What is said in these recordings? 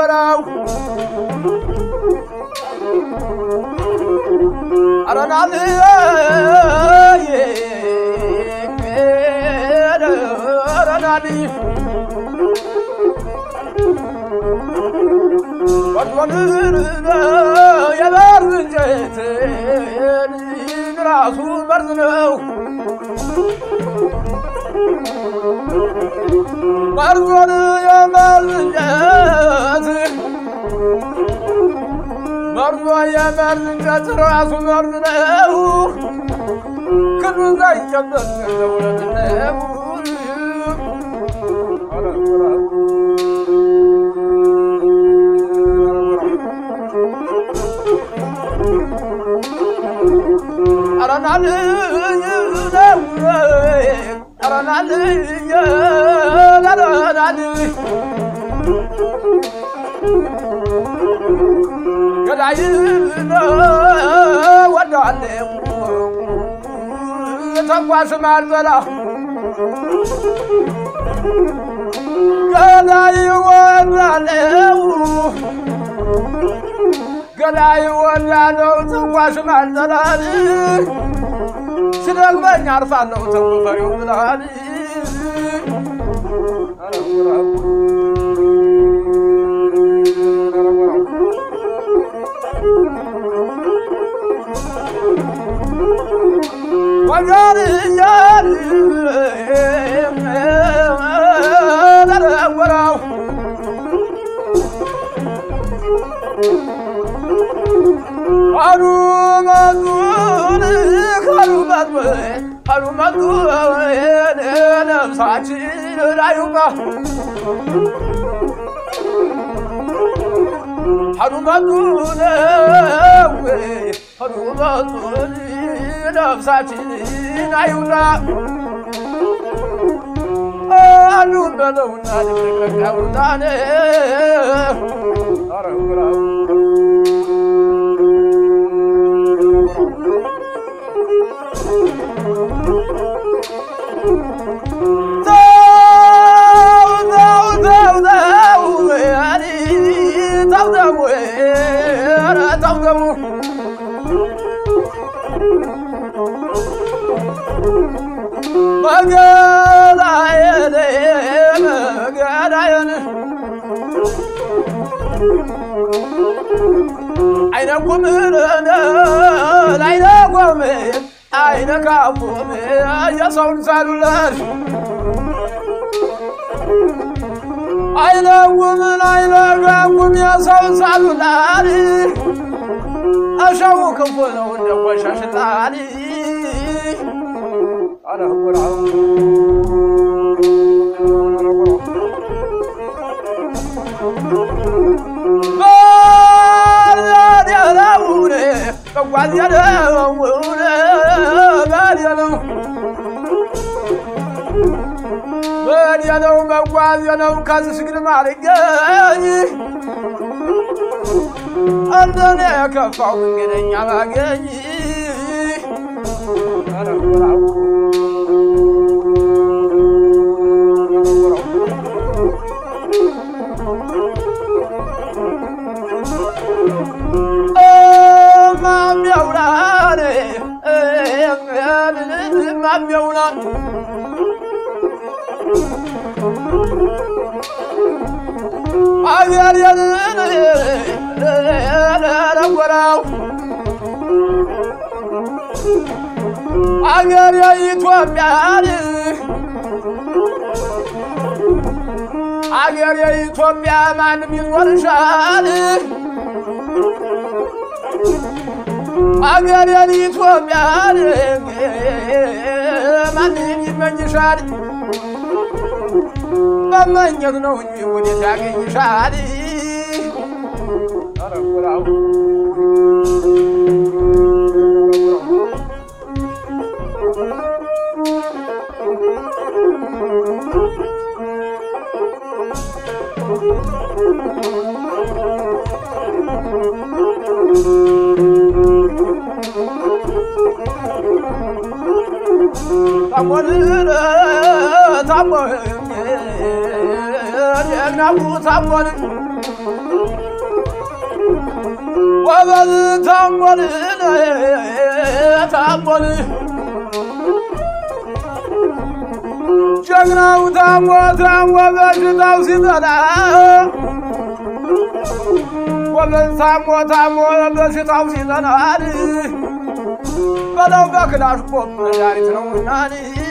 በራው አረናል አረናል ወድወን የበር እንጀቴ ራሱ መርዝ ነው። መርዞን የመርዝ መርዞ የመርዝ ራሱ መርዝ ነው። ክንዱን ሳይጨበጥ ገንዘቡ ለምነው Cause I didn't know what done them. Talk I you I want that now. Talk about some ስደግመኝ አርፋለሁ ተንፈሪው ብለሃል ወጋርያል ወራው አሉ መጡን ካሉ መጡ ካሉ መጡ ነፍሳችን ላዩቃ ሀዱ መጡ ሀዱ መጡ ነፍሳችን አዩና አሉ በለውና ልቅቀቀውታነ አረጉራው tọ́gbẹ́ mu. Bagala yele gada yene. Aina kumene aina kwame. I don't woman, I don't woman. أشاو كفون ونبوي شاشتاني أنا هو But you know, but why you know, cause it's gonna matter. እንደኔ የከፋው መንገደኛ ባገኝ አረጉራው ማሚያውላን ማሚያውላን አገር የኢትዮጵያን አገር የኢትዮጵያ ማንም ይኖርሻል አገር የኢትዮጵያን ማንም ይመኝሻል መመኘት ነው እንጂ ወዴት ያገኝሻል አረጉራው ታሞን صبر انه صبر ومن تأمل تأمل جناو تأمل تأمل بجداو سيدنا ومن تأمل تأمل بجداو سيدنا بلو بكنا شبوب يعني تنوناني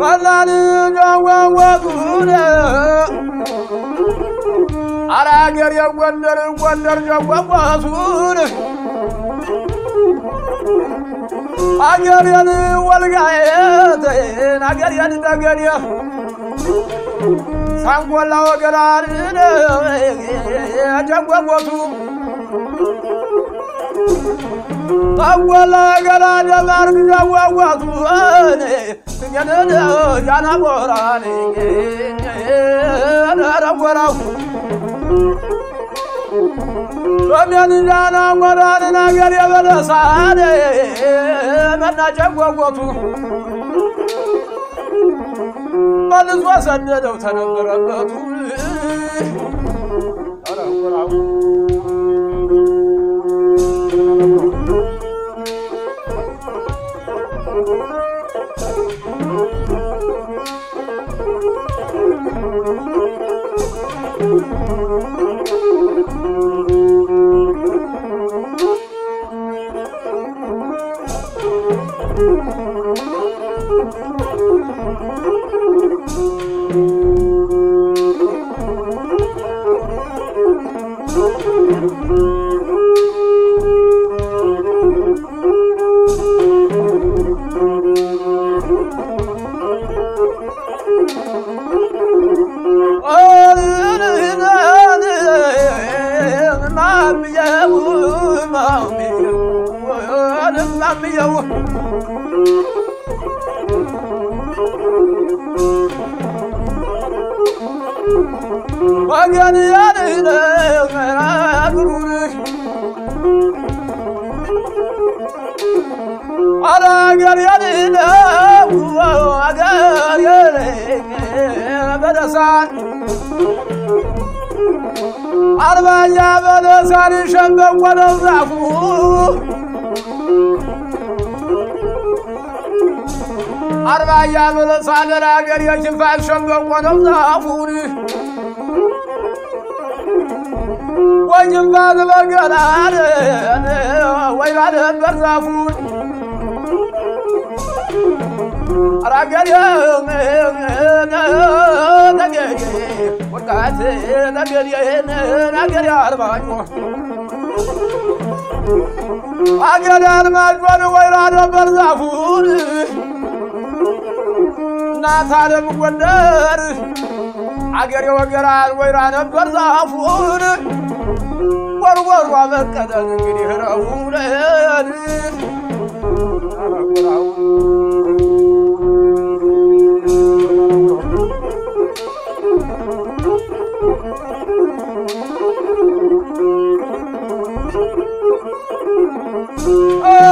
መናን ጃዋዋቱን አራገር የጎንደር ጎንደር ጃዋዋቱን አገሬን ወልጋየትን አገሬን ደገዴ ሳንጎላ ወገራን ጀጓጎቱ طول قلاد مارك جوا وطواني جنن جانا بوراني انا رورا ሰሜን ዳና ወራን ነገር የበለሳን መናጨጓጓቱ መልሶ ሰደደው ተነበረበቱ عمي و... وقال يا ليلى غير عذرك أنا قال يا ليلى وقال يا ليلى بدسان أربع يا بدسان شنقا ولو ضعفوه أربع أيام الأصعد الأقر يشفع الشمبق ونظافوني وجنب البقر ويبعد البرزافون راقر يومين نقر وقعت نقر نقر يا أربع أقر المجبر ويراد البرزافون እናት አለም ጎንደር አገር የወገራን ወይራ ነበር ዛፉን ወርወሯ በቀለን እንግዲህ ረውለን እማማዬ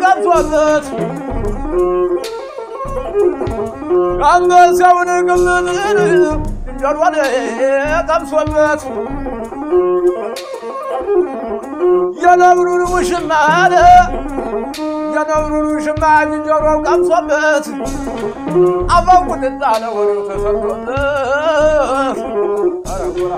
ቀምሶበት ያመሰውን ቅምጥን ጀርወን ቀምሶበት የነብሩን ውሽማ አለ የነብሩን ውሽማ ዝንጀሮው ቀምሶበት አፈንቁጥ እንዳለ ወሬው ተሰምቶለት ኧረ ጉራ